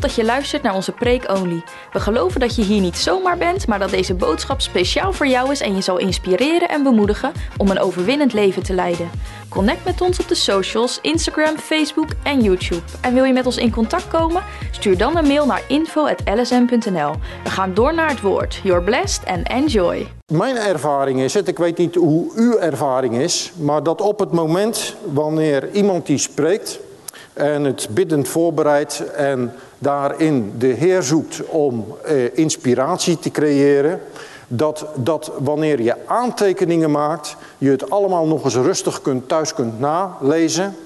dat je luistert naar onze Preek Only. We geloven dat je hier niet zomaar bent, maar dat deze boodschap speciaal voor jou is en je zal inspireren en bemoedigen om een overwinnend leven te leiden. Connect met ons op de socials, Instagram, Facebook en YouTube. En wil je met ons in contact komen? Stuur dan een mail naar info.lsm.nl. We gaan door naar het woord. You're blessed and enjoy. Mijn ervaring is het, ik weet niet hoe uw ervaring is, maar dat op het moment wanneer iemand die spreekt en het biddend voorbereidt en daarin de Heer zoekt om eh, inspiratie te creëren, dat, dat wanneer je aantekeningen maakt, je het allemaal nog eens rustig kunt, thuis kunt nalezen.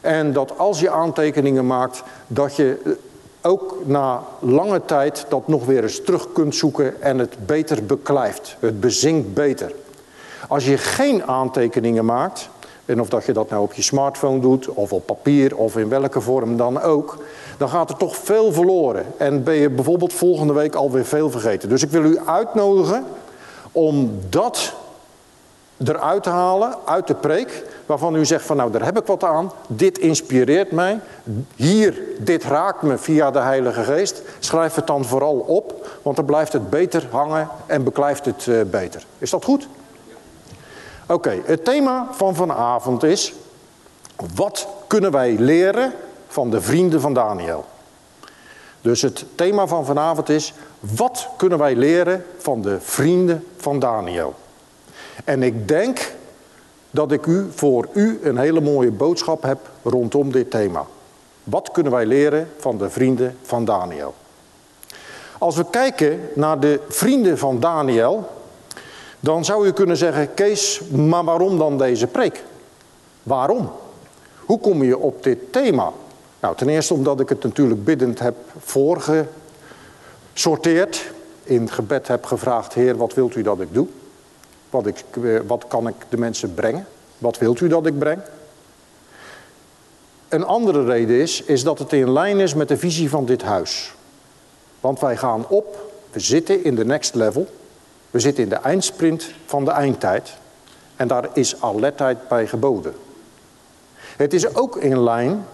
En dat als je aantekeningen maakt, dat je eh, ook na lange tijd dat nog weer eens terug kunt zoeken en het beter beklijft. Het bezinkt beter. Als je geen aantekeningen maakt, en of dat je dat nou op je smartphone doet, of op papier, of in welke vorm dan ook, dan gaat er toch veel verloren. En ben je bijvoorbeeld volgende week alweer veel vergeten. Dus ik wil u uitnodigen om dat eruit te halen uit de preek, waarvan u zegt van nou daar heb ik wat aan, dit inspireert mij, hier, dit raakt me via de Heilige Geest, schrijf het dan vooral op, want dan blijft het beter hangen en beklijft het uh, beter. Is dat goed? Oké, het thema van vanavond is, wat kunnen wij leren van de vrienden van Daniel? Dus het thema van vanavond is, wat kunnen wij leren van de vrienden van Daniel? En ik denk dat ik u voor u een hele mooie boodschap heb rondom dit thema. Wat kunnen wij leren van de vrienden van Daniel? Als we kijken naar de vrienden van Daniel, dan zou u kunnen zeggen, Kees, maar waarom dan deze preek? Waarom? Hoe kom je op dit thema? Nou, ten eerste omdat ik het natuurlijk biddend heb voorgesorteerd. In gebed heb gevraagd, Heer, wat wilt u dat ik doe? Wat, ik, eh, wat kan ik de mensen brengen? Wat wilt u dat ik breng? Een andere reden is, is dat het in lijn is met de visie van dit huis. Want wij gaan op, we zitten in de next level. We zitten in de eindsprint van de eindtijd. En daar is alertheid bij geboden. Het is ook in lijn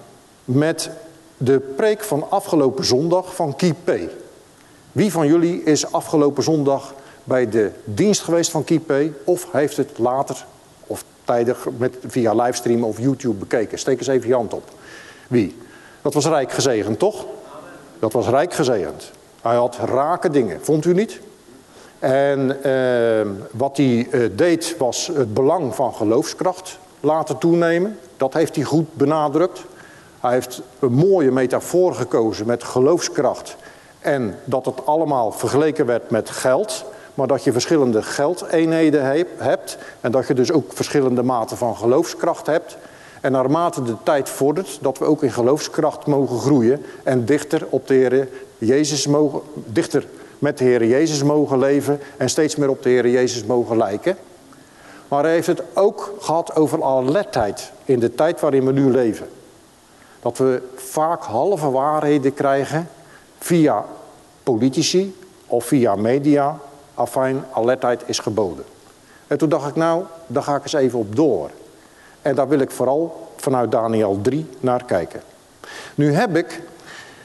met de preek van afgelopen zondag van Kipe. Wie van jullie is afgelopen zondag bij de dienst geweest van Kipe of heeft het later of tijdig met, via livestream of YouTube bekeken? Steek eens even je hand op. Wie? Dat was rijk gezegend, toch? Dat was rijk gezegend. Hij had rake dingen, vond u niet? En eh, wat hij eh, deed was het belang van geloofskracht laten toenemen. Dat heeft hij goed benadrukt. Hij heeft een mooie metafoor gekozen met geloofskracht. En dat het allemaal vergeleken werd met geld. Maar dat je verschillende geldeenheden hebt. En dat je dus ook verschillende maten van geloofskracht hebt. En naarmate de tijd vordert, dat we ook in geloofskracht mogen groeien. En dichter op de Heer Jezus mogen, dichter met de Heer Jezus mogen leven. En steeds meer op de Heer Jezus mogen lijken. Maar hij heeft het ook gehad over alertheid in de tijd waarin we nu leven. Dat we vaak halve waarheden krijgen via politici of via media. Afijn, alertheid is geboden. En toen dacht ik, nou, daar ga ik eens even op door. En daar wil ik vooral vanuit Daniel 3 naar kijken. Nu heb ik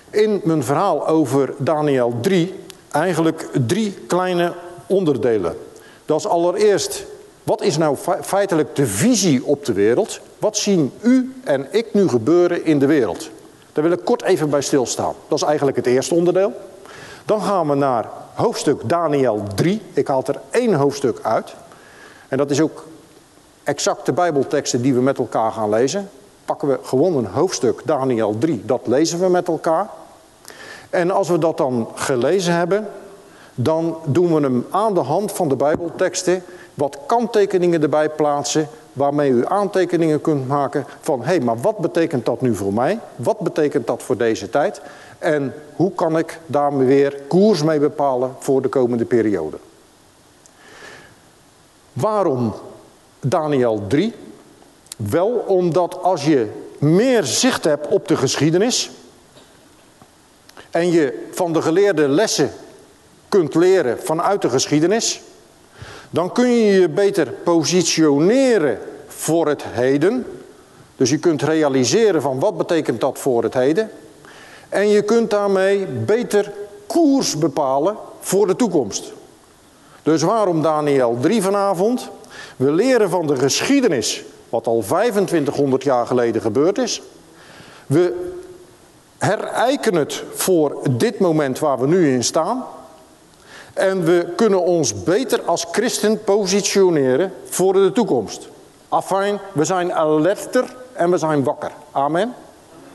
in mijn verhaal over Daniel 3 eigenlijk drie kleine onderdelen. Dat is allereerst wat is nou feitelijk de visie op de wereld? Wat zien u en ik nu gebeuren in de wereld? Daar wil ik kort even bij stilstaan. Dat is eigenlijk het eerste onderdeel. Dan gaan we naar hoofdstuk Daniel 3. Ik haal er één hoofdstuk uit. En dat is ook exact de Bijbelteksten die we met elkaar gaan lezen. Pakken we gewoon een hoofdstuk Daniel 3, dat lezen we met elkaar. En als we dat dan gelezen hebben, dan doen we hem aan de hand van de Bijbelteksten wat kanttekeningen erbij plaatsen waarmee u aantekeningen kunt maken van hé, hey, maar wat betekent dat nu voor mij? Wat betekent dat voor deze tijd? En hoe kan ik daarmee weer koers mee bepalen voor de komende periode? Waarom Daniel 3? Wel omdat als je meer zicht hebt op de geschiedenis en je van de geleerde lessen kunt leren vanuit de geschiedenis, dan kun je je beter positioneren voor het heden. Dus je kunt realiseren van wat betekent dat voor het heden. En je kunt daarmee beter koers bepalen voor de toekomst. Dus waarom Daniel 3 vanavond? We leren van de geschiedenis, wat al 2500 jaar geleden gebeurd is. We herijken het voor dit moment waar we nu in staan. En we kunnen ons beter als christen positioneren voor de toekomst. Afijn, we zijn alerter en we zijn wakker. Amen.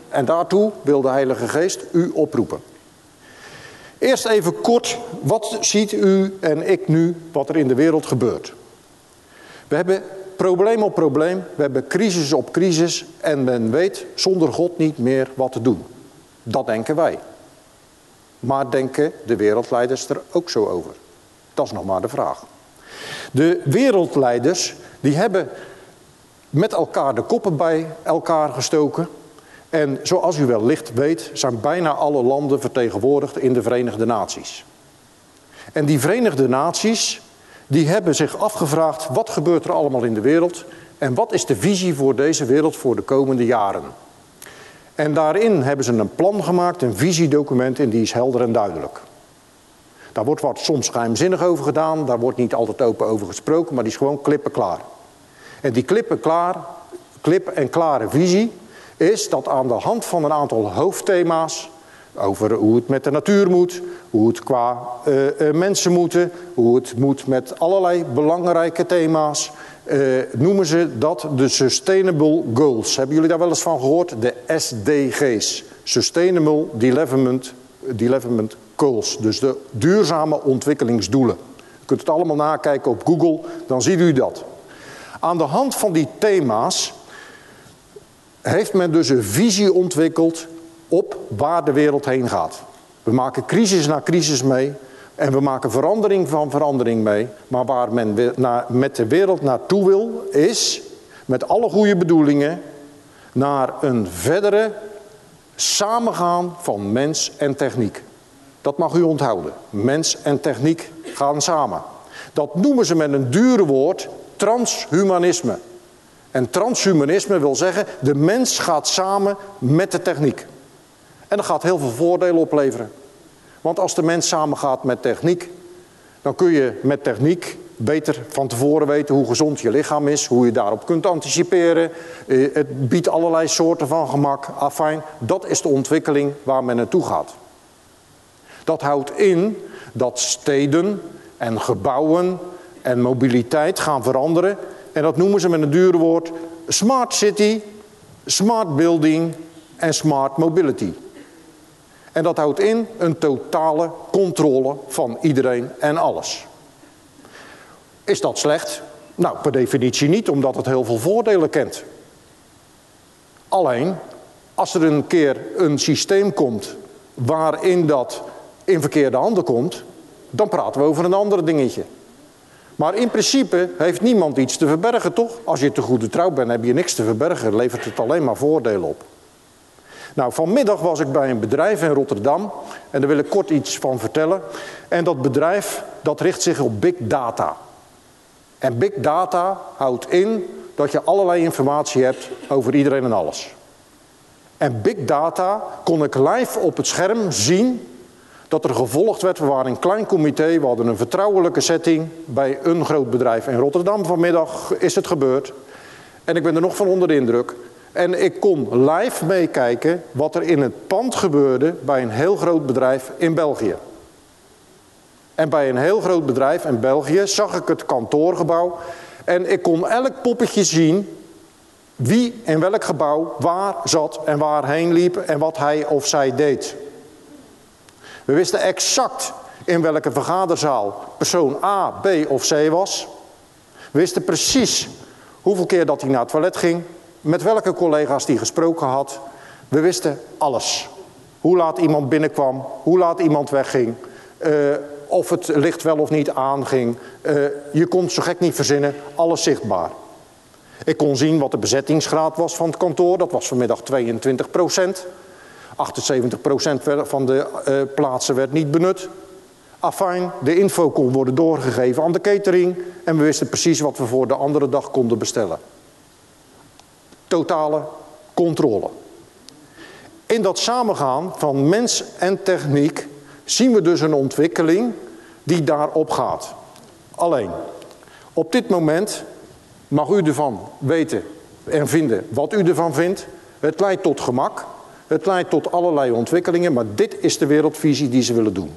En daartoe wil de Heilige Geest u oproepen. Eerst even kort, wat ziet u en ik nu wat er in de wereld gebeurt? We hebben probleem op probleem, we hebben crisis op crisis en men weet zonder God niet meer wat te doen. Dat denken wij. Maar denken de wereldleiders er ook zo over? Dat is nog maar de vraag. De wereldleiders die hebben met elkaar de koppen bij elkaar gestoken. En zoals u wellicht weet zijn bijna alle landen vertegenwoordigd in de Verenigde Naties. En die Verenigde Naties die hebben zich afgevraagd wat gebeurt er allemaal in de wereld en wat is de visie voor deze wereld voor de komende jaren. En daarin hebben ze een plan gemaakt, een visiedocument en die is helder en duidelijk. Daar wordt wat soms geheimzinnig over gedaan, daar wordt niet altijd open over gesproken, maar die is gewoon klippen klaar. En die klippen klaar, klip en klare visie is dat aan de hand van een aantal hoofdthema's over hoe het met de natuur moet, hoe het qua uh, mensen moeten, hoe het moet met allerlei belangrijke thema's, uh, noemen ze dat de Sustainable Goals. Hebben jullie daar wel eens van gehoord? De SDG's. Sustainable Development, Development Goals. Dus de duurzame ontwikkelingsdoelen. Je kunt het allemaal nakijken op Google, dan ziet u dat. Aan de hand van die thema's heeft men dus een visie ontwikkeld op waar de wereld heen gaat. We maken crisis na crisis mee. En we maken verandering van verandering mee. Maar waar men met de wereld naartoe wil, is met alle goede bedoelingen naar een verdere samengaan van mens en techniek. Dat mag u onthouden. Mens en techniek gaan samen. Dat noemen ze met een dure woord transhumanisme. En transhumanisme wil zeggen, de mens gaat samen met de techniek. En dat gaat heel veel voordelen opleveren. Want als de mens samengaat met techniek, dan kun je met techniek beter van tevoren weten hoe gezond je lichaam is, hoe je daarop kunt anticiperen. Eh, het biedt allerlei soorten van gemak. Afijn, dat is de ontwikkeling waar men naartoe gaat. Dat houdt in dat steden en gebouwen en mobiliteit gaan veranderen. En dat noemen ze met een dure woord smart city, smart building en smart mobility. En dat houdt in een totale controle van iedereen en alles. Is dat slecht? Nou, per definitie niet, omdat het heel veel voordelen kent. Alleen, als er een keer een systeem komt waarin dat in verkeerde handen komt, dan praten we over een ander dingetje. Maar in principe heeft niemand iets te verbergen, toch? Als je te goede trouw bent, heb je niks te verbergen. Levert het alleen maar voordelen op. Nou, vanmiddag was ik bij een bedrijf in Rotterdam en daar wil ik kort iets van vertellen. En dat bedrijf, dat richt zich op big data. En big data houdt in dat je allerlei informatie hebt over iedereen en alles. En big data kon ik live op het scherm zien dat er gevolgd werd. We waren een klein comité, we hadden een vertrouwelijke setting bij een groot bedrijf in Rotterdam. Vanmiddag is het gebeurd. En ik ben er nog van onder de indruk. En ik kon live meekijken wat er in het pand gebeurde bij een heel groot bedrijf in België. En bij een heel groot bedrijf in België zag ik het kantoorgebouw. En ik kon elk poppetje zien wie in welk gebouw waar zat en waarheen liep en wat hij of zij deed. We wisten exact in welke vergaderzaal persoon A, B of C was. We wisten precies hoeveel keer dat hij naar het toilet ging, met welke collega's die gesproken had. We wisten alles. Hoe laat iemand binnenkwam, hoe laat iemand wegging, uh, of het licht wel of niet aanging. Uh, je kon zo gek niet verzinnen, alles zichtbaar. Ik kon zien wat de bezettingsgraad was van het kantoor, dat was vanmiddag 22 procent. 78 procent van de uh, plaatsen werd niet benut. Afijn, de info kon worden doorgegeven aan de catering en we wisten precies wat we voor de andere dag konden bestellen totale controle. In dat samengaan van mens en techniek zien we dus een ontwikkeling die daarop gaat. Alleen, op dit moment mag u ervan weten en vinden wat u ervan vindt. Het leidt tot gemak, het leidt tot allerlei ontwikkelingen, maar dit is de wereldvisie die ze willen doen.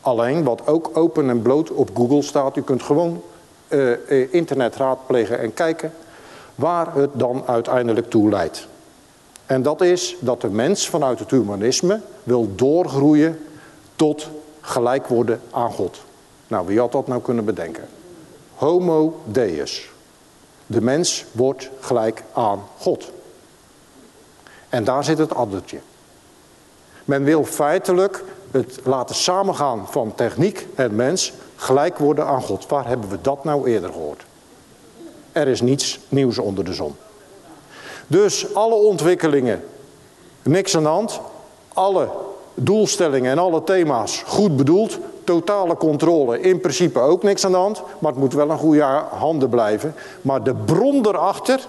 Alleen, wat ook open en bloot op Google staat, u kunt gewoon uh, internet raadplegen en kijken waar het dan uiteindelijk toe leidt. En dat is dat de mens vanuit het humanisme wil doorgroeien tot gelijk worden aan God. Nou, wie had dat nou kunnen bedenken? Homo Deus. De mens wordt gelijk aan God. En daar zit het addertje. Men wil feitelijk het laten samengaan van techniek en mens gelijk worden aan God. Waar hebben we dat nou eerder gehoord? Er is niets nieuws onder de zon. Dus alle ontwikkelingen, niks aan de hand. Alle doelstellingen en alle thema's goed bedoeld. Totale controle, in principe ook niks aan de hand. Maar het moet wel een goede handen blijven. Maar de bron erachter,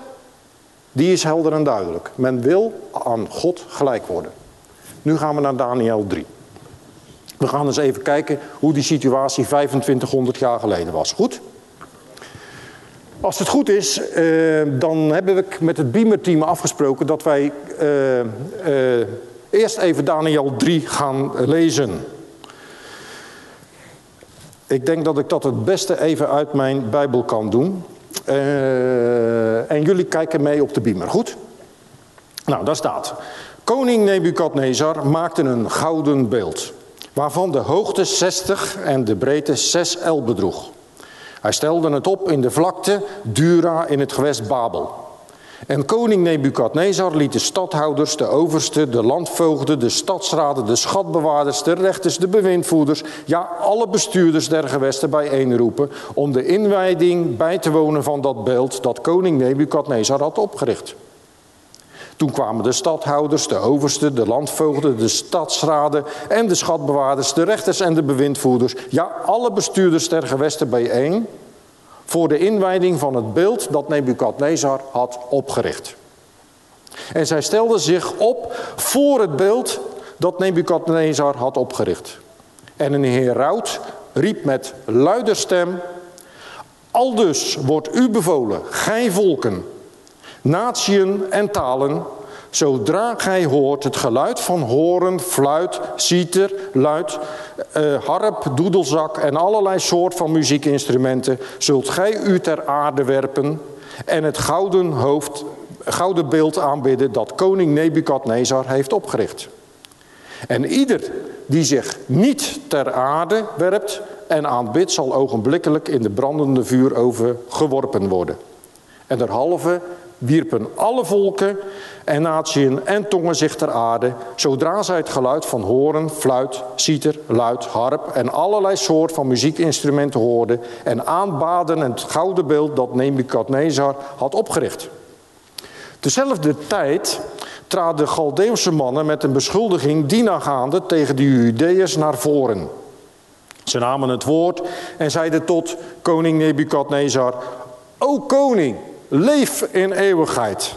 die is helder en duidelijk. Men wil aan God gelijk worden. Nu gaan we naar Daniel 3. We gaan eens even kijken hoe die situatie 2500 jaar geleden was. Goed? Als het goed is, eh, dan hebben we met het Beamer-team afgesproken dat wij eh, eh, eerst even Daniel 3 gaan lezen. Ik denk dat ik dat het beste even uit mijn Bijbel kan doen. En jullie kijken mee op de beamer, goed? Nou, daar staat. Koning Nebukadnezar maakte een gouden beeld, waarvan de hoogte 60 en de breedte 6 el bedroeg. Hij stelde het op in de vlakte Dura in het gewest Babel. En koning Nebukadnezar liet de stadhouders, de oversten, de landvoogden, de stadsraden, de schatbewaarders, de rechters, de bewindvoerders, ja, alle bestuurders der gewesten bijeenroepen om de inwijding bij te wonen van dat beeld dat koning Nebukadnezar had opgericht. Toen kwamen de stadhouders, de oversten, de landvoogden, de stadsraden en de schatbewaarders, de rechters en de bewindvoerders, ja, alle bestuurders der gewesten bijeen voor de inwijding van het beeld dat Nebukadnezar had opgericht. En zij stelden zich op voor het beeld dat Nebukadnezar had opgericht. En een heraut riep met luider stem: Aldus wordt u bevolen, gij volken, natieën en talen, Zodra gij hoort het geluid van horen, fluit, citer, luid, uh, harp, doedelzak en allerlei soort van muziekinstrumenten, zult gij u ter aarde werpen en het gouden, hoofd, gouden beeld aanbidden dat koning Nebukadnezar heeft opgericht. En ieder die zich niet ter aarde werpt en aanbidt, zal ogenblikkelijk in de brandende vuuroven geworpen worden. En derhalve wierpen alle volken en natieën en tongen zich ter aarde, zodra zij het geluid van horen, fluit, citer, luid, harp en allerlei soort van muziekinstrumenten hoorden en aanbaden het gouden beeld dat Nebukadnezar had opgericht. Tezelfde tijd traden de Galdeeuwse mannen met een beschuldiging dienagaande tegen de Judeërs naar voren. Ze namen het woord en zeiden tot koning Nebukadnezar, O koning, leef in eeuwigheid.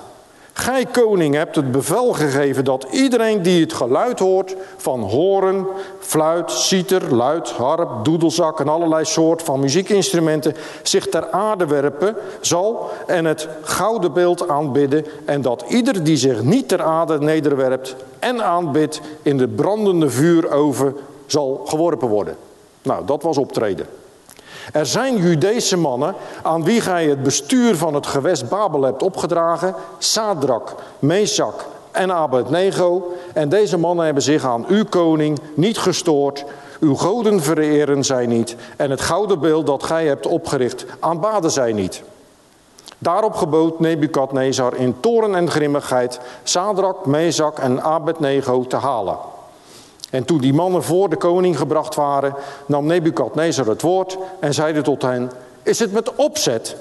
Gij koning hebt het bevel gegeven dat iedereen die het geluid hoort van horen, fluit, citer, luid, harp, doedelzak en allerlei soort van muziekinstrumenten zich ter aarde werpen zal en het gouden beeld aanbidden en dat ieder die zich niet ter aarde nederwerpt en aanbidt in de brandende vuuroven zal geworpen worden. Nou, dat was optreden. Er zijn Judese mannen aan wie gij het bestuur van het gewest Babel hebt opgedragen, Sadrak, Mesak en Abednego. En deze mannen hebben zich aan uw koning niet gestoord. Uw goden vereren zij niet. En het gouden beeld dat gij hebt opgericht aanbaden zij niet. Daarop gebood Nebukadnezar in toren en grimmigheid Sadrak, Mesak en Abednego te halen. En toen die mannen voor de koning gebracht waren, nam Nebukadnezar het woord en zeide tot hen: Is het met opzet,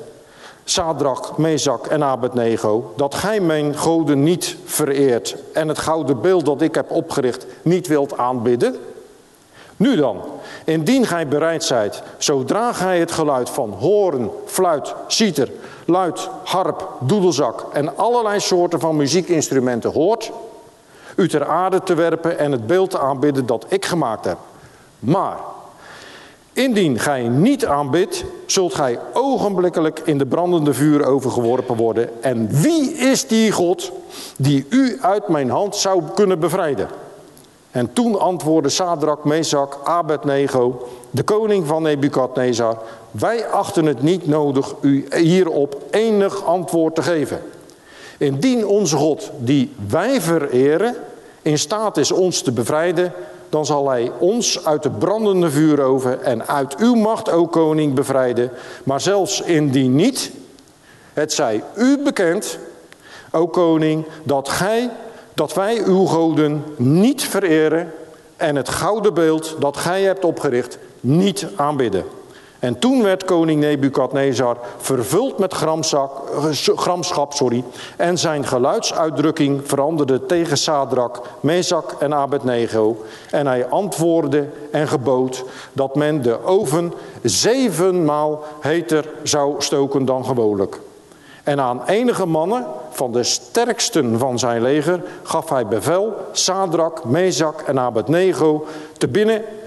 Sadrach, Mezak en Abednego, dat gij mijn goden niet vereert en het gouden beeld dat ik heb opgericht niet wilt aanbidden? Nu dan, indien gij bereid zijt, zodra gij het geluid van horen, fluit, citer, luid, harp, doedelzak en allerlei soorten van muziekinstrumenten hoort, u ter aarde te werpen en het beeld te aanbidden dat ik gemaakt heb. Maar indien gij niet aanbidt, zult gij ogenblikkelijk in de brandende vuur overgeworpen worden. En wie is die God die u uit mijn hand zou kunnen bevrijden? En toen antwoordde Sadrak, Mezak, Abednego, de koning van Nebukadnezar, wij achten het niet nodig u hierop enig antwoord te geven. Indien onze God, die wij vereren, in staat is ons te bevrijden, dan zal hij ons uit de brandende vuuroven en uit uw macht, o koning, bevrijden. Maar zelfs indien niet, het zij u bekend, o koning, dat gij, dat wij uw goden niet vereren en het gouden beeld dat gij hebt opgericht niet aanbidden. En toen werd koning Nebukadnezar vervuld met gramzak, gramschap sorry, en zijn geluidsuitdrukking veranderde tegen Sadrak, Mezak en Abednego. En hij antwoordde en gebood dat men de oven zevenmaal heter zou stoken dan gewoonlijk. En aan enige mannen van de sterksten van zijn leger gaf hij bevel Sadrak, Mezak en Abednego te binnen eh,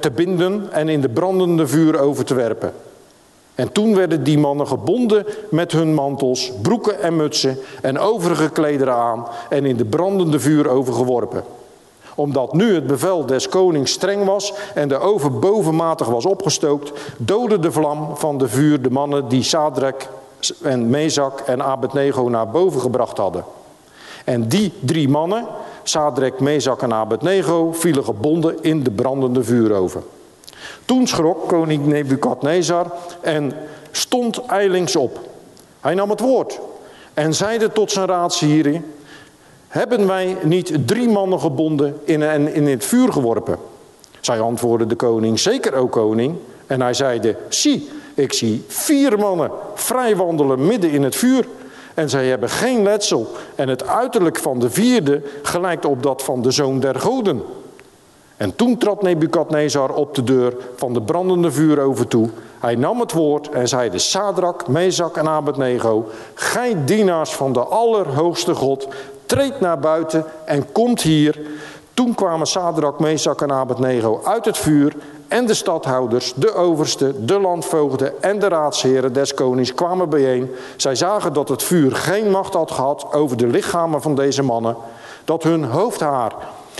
te binden en in de brandende vuur over te werpen. En toen werden die mannen gebonden met hun mantels, broeken en mutsen en overige klederen aan en in de brandende vuur overgeworpen. Omdat nu het bevel des konings streng was en de oven bovenmatig was opgestookt, doodde de vlam van de vuur de mannen die Sadrek en Mezak en Abednego naar boven gebracht hadden. En die drie mannen, Sadrek, Mezak en Abednego vielen gebonden in de brandende vuuroven. Toen schrok koning Nebukadnezar en stond eilings op. Hij nam het woord en zeide tot zijn raadsheren: Hebben wij niet drie mannen gebonden en in het vuur geworpen? Zij antwoordde de koning: Zeker, o koning. En hij zeide: Zie, ik zie vier mannen vrij wandelen midden in het vuur. En zij hebben geen letsel. En het uiterlijk van de vierde gelijkt op dat van de zoon der goden. En toen trad Nebukadnezar op de deur van de brandende vuuroven toe. Hij nam het woord en zeide, Sadrak, Mezak en Abednego, gij dienaars van de Allerhoogste God, treed naar buiten en komt hier. Toen kwamen Sadrak, Mezak en Abednego uit het vuur en de stadhouders, de oversten, de landvoogden en de raadsheren des konings kwamen bijeen. Zij zagen dat het vuur geen macht had gehad over de lichamen van deze mannen, dat hun hoofdhaar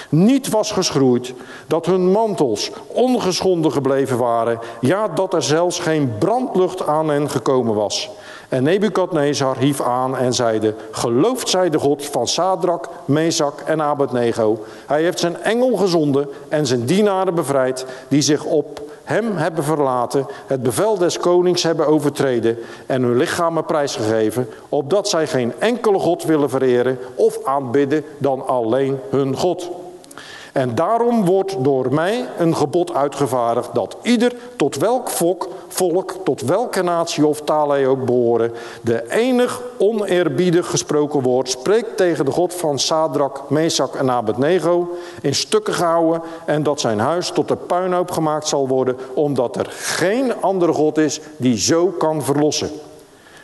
niet was geschroeid, dat hun mantels ongeschonden gebleven waren, ja, dat er zelfs geen brandlucht aan hen gekomen was. En Nebukadnezar hief aan en zeide, geloofd zij de God van Sadrak, Mezak en Abednego. Hij heeft zijn engel gezonden en zijn dienaren bevrijd, die zich op hem hebben verlaten, het bevel des konings hebben overtreden en hun lichamen prijsgegeven, opdat zij geen enkele God willen vereren of aanbidden dan alleen hun God. En daarom wordt door mij een gebod uitgevaardigd dat ieder tot welk volk, volk, tot welke natie of taal hij ook behoren, de enig oneerbiedig gesproken woord spreekt tegen de God van Sadrak, Mesak en Abednego in stukken gehouden en dat zijn huis tot de puinhoop gemaakt zal worden, omdat er geen andere God is die zo kan verlossen.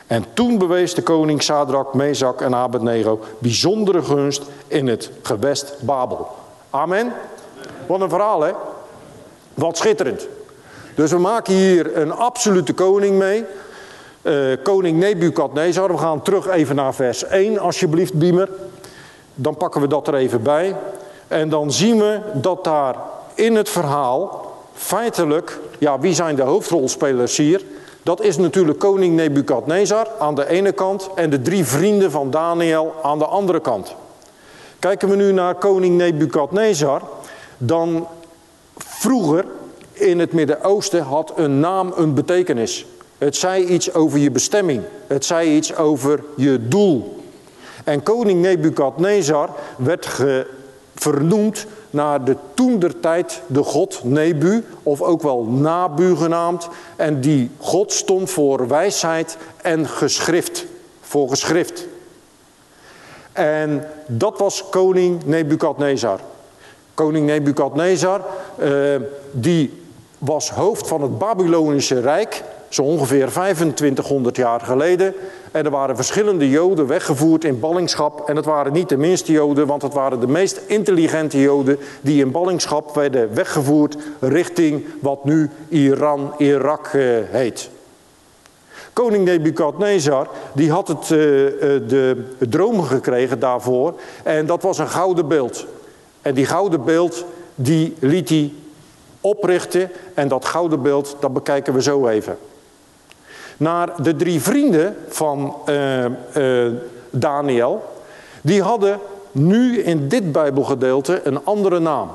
En toen bewees de koning Sadrak, Mesak en Abednego bijzondere gunst in het gewest Babel. Amen. Wat een verhaal, hè? Wat schitterend. Dus we maken hier een absolute koning mee. Uh, koning Nebukadnezar. We gaan terug even naar vers 1, alsjeblieft, Biemer. Dan pakken we dat er even bij. En dan zien we dat daar in het verhaal feitelijk, ja, wie zijn de hoofdrolspelers hier? Dat is natuurlijk koning Nebukadnezar aan de ene kant en de drie vrienden van Daniel aan de andere kant. Kijken we nu naar koning Nebukadnezar, dan vroeger in het Midden-Oosten had een naam een betekenis. Het zei iets over je bestemming. Het zei iets over je doel. En koning Nebukadnezar werd vernoemd naar de toendertijd de god Nebu, of ook wel Nabu genaamd. En die god stond voor wijsheid en geschrift, voor geschrift. En dat was koning Nebukadnezar. Koning Nebukadnezar, uh, die was hoofd van het Babylonische Rijk. zo ongeveer 2500 jaar geleden. En er waren verschillende Joden weggevoerd in ballingschap. En het waren niet de minste Joden, want het waren de meest intelligente Joden die in ballingschap werden weggevoerd richting wat nu Iran, Irak eh, heet. Koning Nebukadnezar die had het, uh, de droom gekregen daarvoor en dat was een gouden beeld. En die gouden beeld die liet hij oprichten en dat gouden beeld dat bekijken we zo even. Naar de drie vrienden van uh, Daniel, die hadden nu in dit Bijbelgedeelte een andere naam.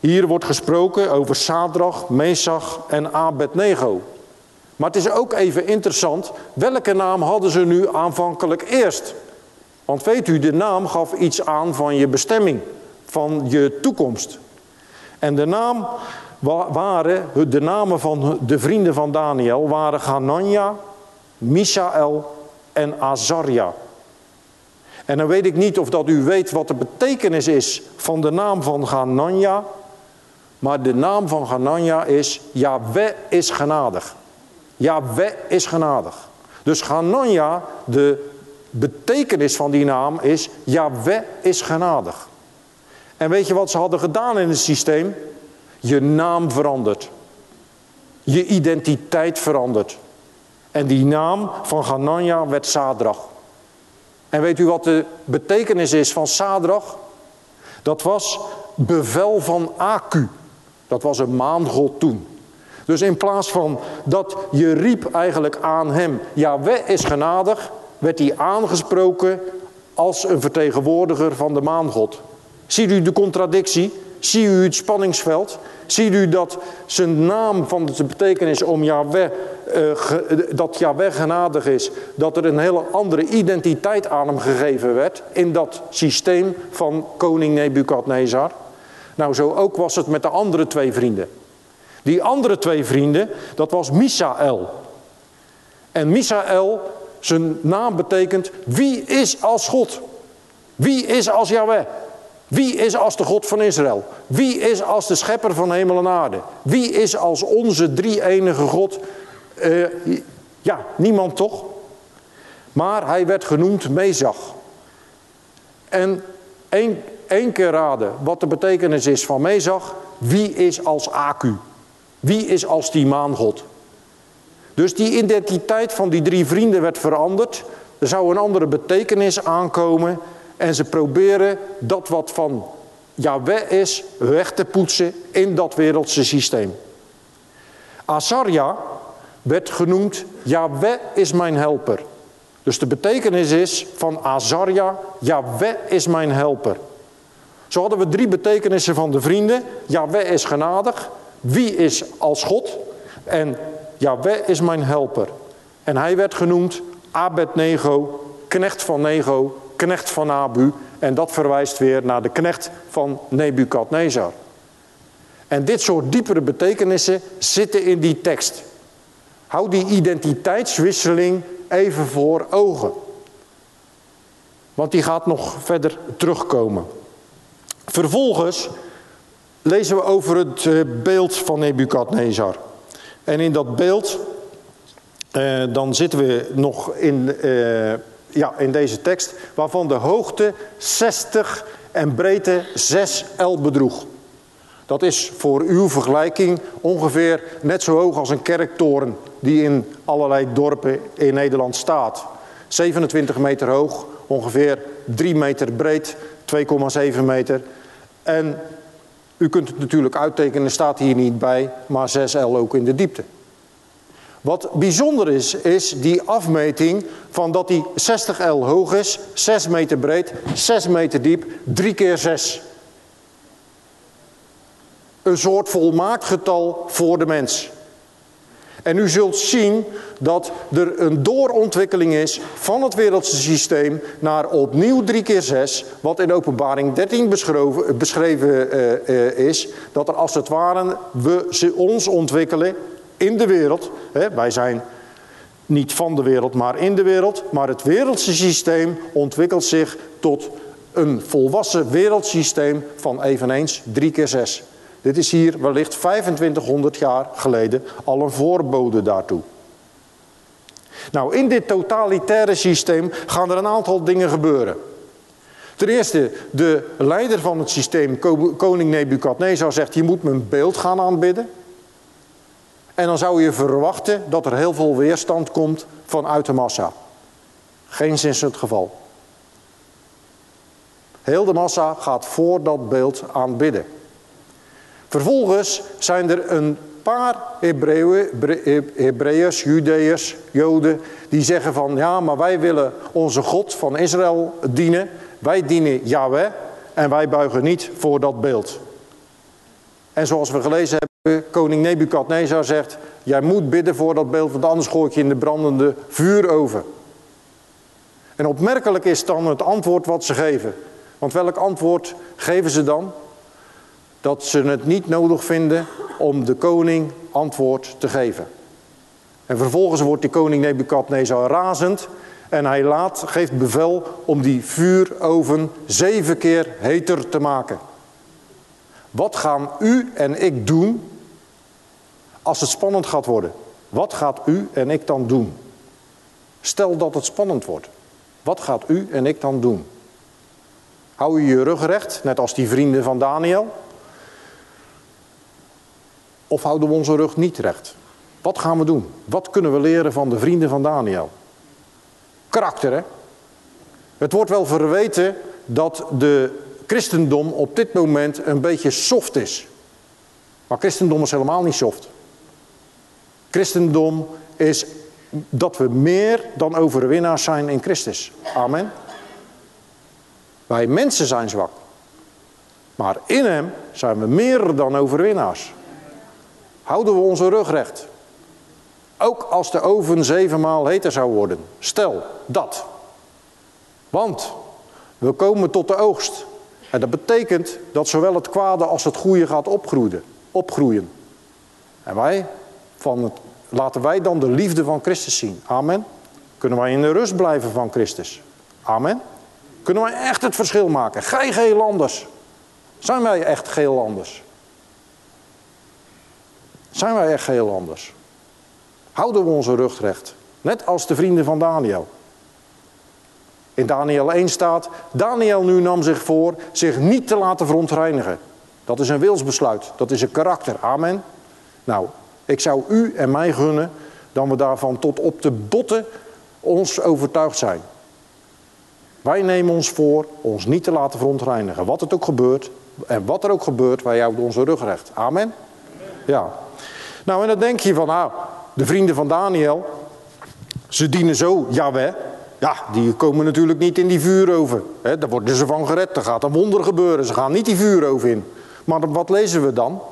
Hier wordt gesproken over Sadrach, Mesach en Abednego. Maar het is ook even interessant, welke naam hadden ze nu aanvankelijk eerst? Want weet u, de naam gaf iets aan van je bestemming, van je toekomst. En de naam waren, de namen van de vrienden van Daniel waren Hanania, Misael en Azaria. En dan weet ik niet of dat u weet wat de betekenis is van de naam van Hanania. Maar de naam van Hanania is Yahweh is genadig. Yahweh is genadig. Dus Hanania, de betekenis van die naam is Yahweh is genadig. En weet je wat ze hadden gedaan in het systeem? Je naam verandert. Je identiteit verandert. En die naam van Hanania werd Sadrach. En weet u wat de betekenis is van Sadrach? Dat was bevel van Aku. Dat was een maangod toen. Dus in plaats van dat je riep eigenlijk aan hem, Yahweh is genadig, werd hij aangesproken als een vertegenwoordiger van de maangod. Ziet u de contradictie? Ziet u het spanningsveld? Ziet u dat zijn naam van de betekenis om Yahweh, uh, dat Yahweh genadig is, dat er een hele andere identiteit aan hem gegeven werd in dat systeem van koning Nebukadnezar? Nou, zo ook was het met de andere twee vrienden. Die andere twee vrienden, dat was Misaël. En Misaël, zijn naam betekent wie is als God? Wie is als Yahweh? Wie is als de God van Israël? Wie is als de schepper van hemel en aarde? Wie is als onze drie-enige God? Uh, ja, niemand toch? Maar hij werd genoemd Mezach. En één, één keer raden wat de betekenis is van Mezach. Wie is als Aku? Wie is als die maangod? Dus die identiteit van die drie vrienden werd veranderd. Er zou een andere betekenis aankomen. En ze proberen dat wat van Yahweh is weg te poetsen in dat wereldse systeem. Azaria werd genoemd Yahweh is mijn helper. Dus de betekenis is van Azaria, Yahweh is mijn helper. Zo hadden we drie betekenissen van de vrienden. Yahweh is genadig, wie is als God? En Yahweh is mijn helper. En hij werd genoemd Abednego, knecht van Nego, knecht van Abu. En dat verwijst weer naar de knecht van Nebukadnezar. En dit soort diepere betekenissen zitten in die tekst. Hou die identiteitswisseling even voor ogen. Want die gaat nog verder terugkomen. Vervolgens lezen we over het eh, beeld van Nebukadnezar. En in dat beeld, eh, dan zitten we nog in, eh, ja, in deze tekst, waarvan de hoogte 60 en breedte 6 L bedroeg. Dat is voor uw vergelijking ongeveer net zo hoog als een kerktoren die in allerlei dorpen in Nederland staat. 27 meter hoog, ongeveer 3 meter breed, 2,7 meter. En u kunt het natuurlijk uittekenen, staat hier niet bij, maar 6L ook in de diepte. Wat bijzonder is, is die afmeting van dat die 60L hoog is, 6 meter breed, 6 meter diep, 3 keer 6. Een soort volmaakt getal voor de mens. En u zult zien dat er een doorontwikkeling is van het wereldse systeem naar opnieuw 3 keer 6, wat in openbaring 13 beschreven uh, uh, is, dat er als het ware we ons ontwikkelen in de wereld. Hè, wij zijn niet van de wereld, maar in de wereld. Maar het wereldse systeem ontwikkelt zich tot een volwassen wereldsysteem van eveneens 3 keer 6. Dit is hier wellicht 2500 jaar geleden al een voorbode daartoe. Nou, in dit totalitaire systeem gaan er een aantal dingen gebeuren. Ten eerste, de leider van het systeem, koning Nebukadnezar, zegt: Je moet mijn beeld gaan aanbidden. En dan zou je verwachten dat er heel veel weerstand komt vanuit de massa. Geen sinds het geval. Heel de massa gaat voor dat beeld aanbidden. Vervolgens zijn er een paar Hebreeërs, Judeërs, Joden, die zeggen van ja, maar wij willen onze God van Israël dienen. Wij dienen Yahweh en wij buigen niet voor dat beeld. En zoals we gelezen hebben, koning Nebukadnezar zegt, jij moet bidden voor dat beeld, want anders gooi ik je in de brandende vuur over. En opmerkelijk is dan het antwoord wat ze geven. Want welk antwoord geven ze dan? Dat ze het niet nodig vinden om de koning antwoord te geven. En vervolgens wordt die koning Nebukadnezar razend en hij laat, geeft bevel om die vuuroven zeven keer heter te maken. Wat gaan u en ik doen als het spannend gaat worden? Wat gaat u en ik dan doen? Stel dat het spannend wordt. Wat gaat u en ik dan doen? Hou je je rug recht, net als die vrienden van Daniel? Of houden we onze rug niet recht? Wat gaan we doen? Wat kunnen we leren van de vrienden van Daniel? Karakter, hè? Het wordt wel verweten dat de christendom op dit moment een beetje soft is. Maar christendom is helemaal niet soft. Christendom is dat we meer dan overwinnaars zijn in Christus. Amen. Wij mensen zijn zwak. Maar in hem zijn we meer dan overwinnaars. Houden we onze rug recht. Ook als de oven zevenmaal heter zou worden. Stel dat. Want we komen tot de oogst. En dat betekent dat zowel het kwade als het goede gaat opgroeien. opgroeien. En wij, van laten wij dan de liefde van Christus zien. Amen. Kunnen wij in de rust blijven van Christus. Amen. Kunnen wij echt het verschil maken. Gij geel anders. Zijn wij echt geel anders? Zijn wij echt geheel anders? Houden we onze rug recht? Net als de vrienden van Daniel. In Daniel 1 staat, Daniel nu nam zich voor zich niet te laten verontreinigen. Dat is een wilsbesluit, dat is een karakter, amen. Nou, ik zou u en mij gunnen dat we daarvan tot op de botten ons overtuigd zijn. Wij nemen ons voor ons niet te laten verontreinigen. Wat het ook gebeurt en wat er ook gebeurt, wij houden onze rug recht. Amen? Ja. Nou, en dan denk je van, nou, de vrienden van Daniel, ze dienen zo Yahweh. Ja, die komen natuurlijk niet in die vuuroven. Daar worden ze van gered, er gaat een wonder gebeuren. Ze gaan niet die vuuroven in. Maar wat lezen we dan?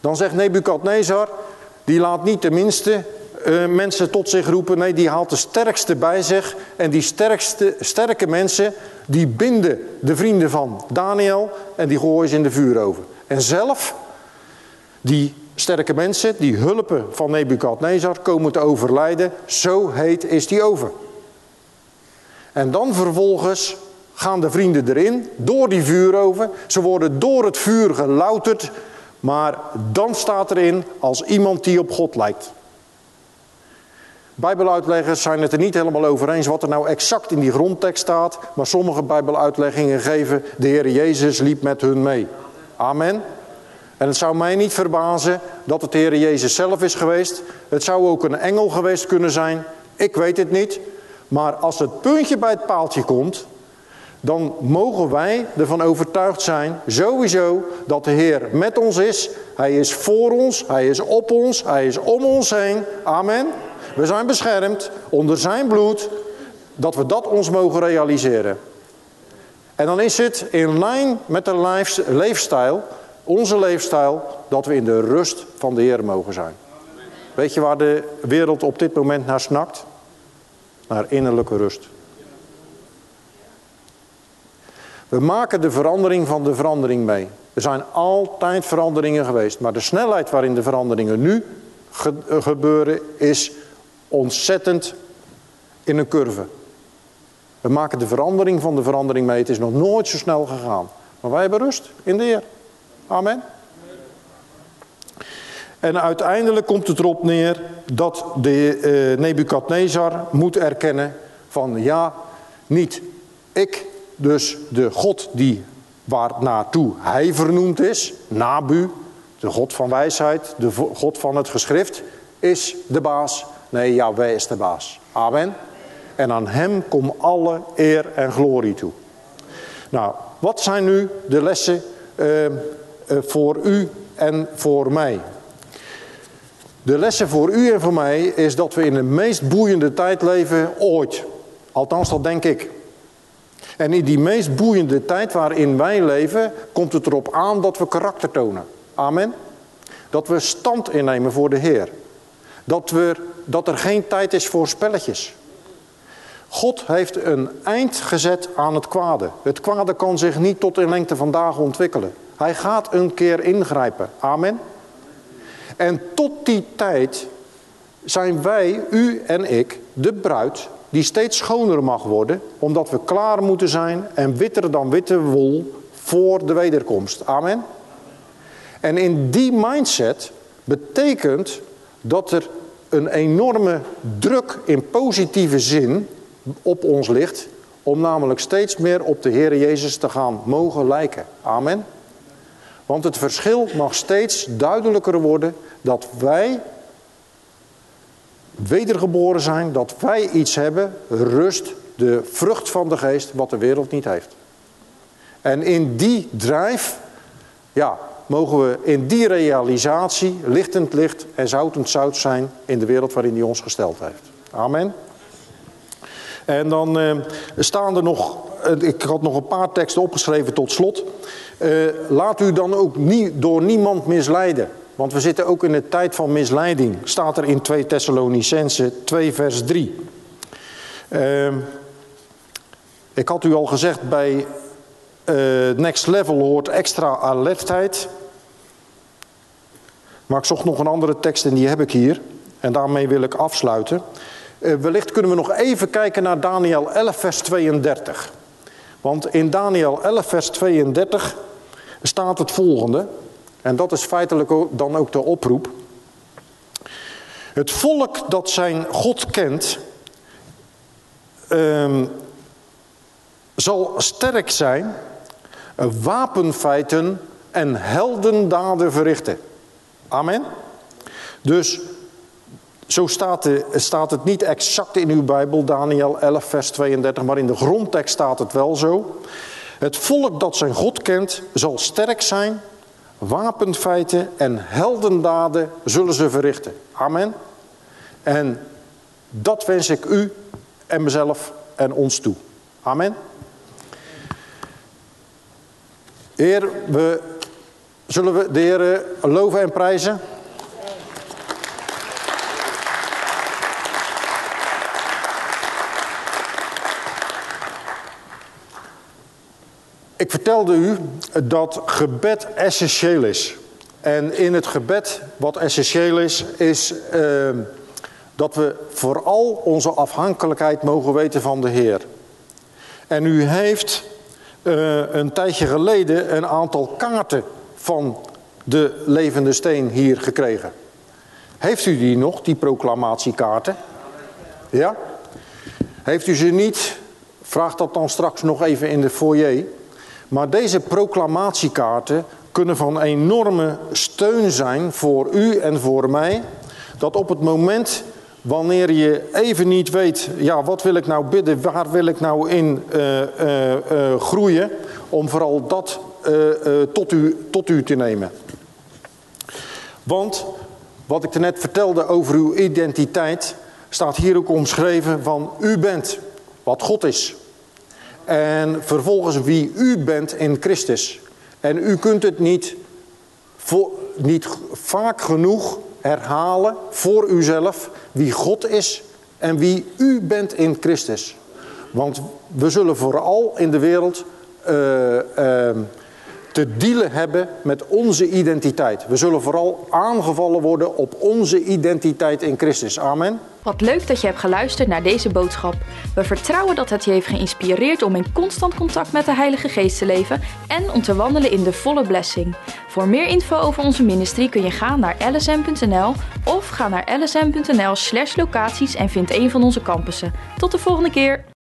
Dan zegt Nebukadnezar, die laat niet de minste uh, mensen tot zich roepen. Nee, die haalt de sterkste bij zich. En die sterkste, sterke mensen, die binden de vrienden van Daniel en die gooien ze in de vuuroven. En zelf, die sterke mensen, die hulpen van Nebukadnezar, komen te overlijden. Zo heet is die oven. En dan vervolgens gaan de vrienden erin, door die vuuroven. Ze worden door het vuur gelouterd. Maar dan staat erin als iemand die op God lijkt. Bijbeluitleggers zijn het er niet helemaal over eens wat er nou exact in die grondtekst staat. Maar sommige Bijbeluitleggingen geven, de Heer Jezus liep met hun mee. Amen. En het zou mij niet verbazen dat het Heer Jezus zelf is geweest. Het zou ook een engel geweest kunnen zijn. Ik weet het niet. Maar als het puntje bij het paaltje komt, dan mogen wij ervan overtuigd zijn, sowieso, dat de Heer met ons is. Hij is voor ons, Hij is op ons, Hij is om ons heen. Amen. We zijn beschermd onder zijn bloed, dat we dat ons mogen realiseren. En dan is het in lijn met de leefstijl, onze leefstijl, dat we in de rust van de Heer mogen zijn. Weet je waar de wereld op dit moment naar snakt? Naar innerlijke rust. We maken de verandering van de verandering mee. Er zijn altijd veranderingen geweest, maar de snelheid waarin de veranderingen nu gebeuren is ontzettend in een curve. We maken de verandering van de verandering mee. Het is nog nooit zo snel gegaan. Maar wij hebben rust in de Heer. Amen. En uiteindelijk komt het erop neer dat de uh, Nebukadnezar moet erkennen van ja, niet ik, dus de God die waar naartoe hij vernoemd is, Nabu, de God van wijsheid, de God van het geschrift, is de baas. Nee, Yahweh is de baas. Amen. En aan hem komt alle eer en glorie toe. Nou, wat zijn nu de lessen uh, voor u en voor mij? De lessen voor u en voor mij is dat we in de meest boeiende tijd leven ooit. Althans, dat denk ik. En in die meest boeiende tijd waarin wij leven, komt het erop aan dat we karakter tonen. Amen. Dat we stand innemen voor de Heer. Dat, we, dat er geen tijd is voor spelletjes. God heeft een eind gezet aan het kwade. Het kwade kan zich niet tot in lengte van dagen ontwikkelen. Hij gaat een keer ingrijpen. Amen. En tot die tijd zijn wij, u en ik, de bruid die steeds schoner mag worden, omdat we klaar moeten zijn en witter dan witte wol voor de wederkomst. Amen. En in die mindset betekent dat er een enorme druk in positieve zin op ons ligt, om namelijk steeds meer op de Heer Jezus te gaan mogen lijken. Amen. Want het verschil mag steeds duidelijker worden dat wij wedergeboren zijn, dat wij iets hebben, rust, de vrucht van de geest, wat de wereld niet heeft. En in die drijf, ja, mogen we in die realisatie lichtend licht en zoutend zout zijn in de wereld waarin hij ons gesteld heeft. Amen. En dan uh, staan er nog, ik had nog een paar teksten opgeschreven tot slot. Uh, laat u dan ook door niemand misleiden. Want we zitten ook in een tijd van misleiding. Staat er in 2 Thessalonicense 2 vers 3. Uh, ik had u al gezegd bij uh, Next Level hoort extra alertheid. Maar ik zocht nog een andere tekst en die heb ik hier. En daarmee wil ik afsluiten. Uh, wellicht kunnen we nog even kijken naar Daniel 11 vers 32. Want in Daniel 11 vers 32 staat het volgende. En dat is feitelijk dan ook de oproep. Het volk dat zijn God kent, um, zal sterk zijn, wapenfeiten en heldendaden verrichten. Amen. Dus zo staat, de, staat, het niet exact in uw Bijbel, Daniel 11, vers 32, maar in de grondtekst staat het wel zo. Het volk dat zijn God kent, zal sterk zijn, wapenfeiten en heldendaden zullen ze verrichten. Amen. En dat wens ik u en mezelf en ons toe. Amen. Heer, we, zullen we de Heer loven en prijzen? Ik vertelde u dat gebed essentieel is. En in het gebed, wat essentieel is, is uh, dat we vooral onze afhankelijkheid mogen weten van de Heer. En u heeft uh, een tijdje geleden een aantal kaarten van de levende steen hier gekregen. Heeft u die nog, die proclamatiekaarten? Ja? Heeft u ze niet? Vraag dat dan straks nog even in de foyer. Maar deze proclamatiekaarten kunnen van enorme steun zijn voor u en voor mij. Dat op het moment wanneer je even niet weet, ja, wat wil ik nou bidden, waar wil ik nou in uh, uh, uh, groeien, om vooral dat tot, u, tot u te nemen. Want wat ik net vertelde over uw identiteit, staat hier ook omschreven van u bent wat God is. En vervolgens wie u bent in Christus. En u kunt het niet, voor, niet vaak genoeg herhalen voor uzelf wie God is en wie u bent in Christus. Want we zullen vooral in de wereld uh, uh, te dealen hebben met onze identiteit. We zullen vooral aangevallen worden op onze identiteit in Christus. Amen. Wat leuk dat je hebt geluisterd naar deze boodschap. We vertrouwen dat het je heeft geïnspireerd om in constant contact met de Heilige Geest te leven en om te wandelen in de volle blessing. Voor meer info over onze ministrie kun je gaan naar lsm.nl of ga naar lsm.nl/locaties en vind een van onze campussen. Tot de volgende keer.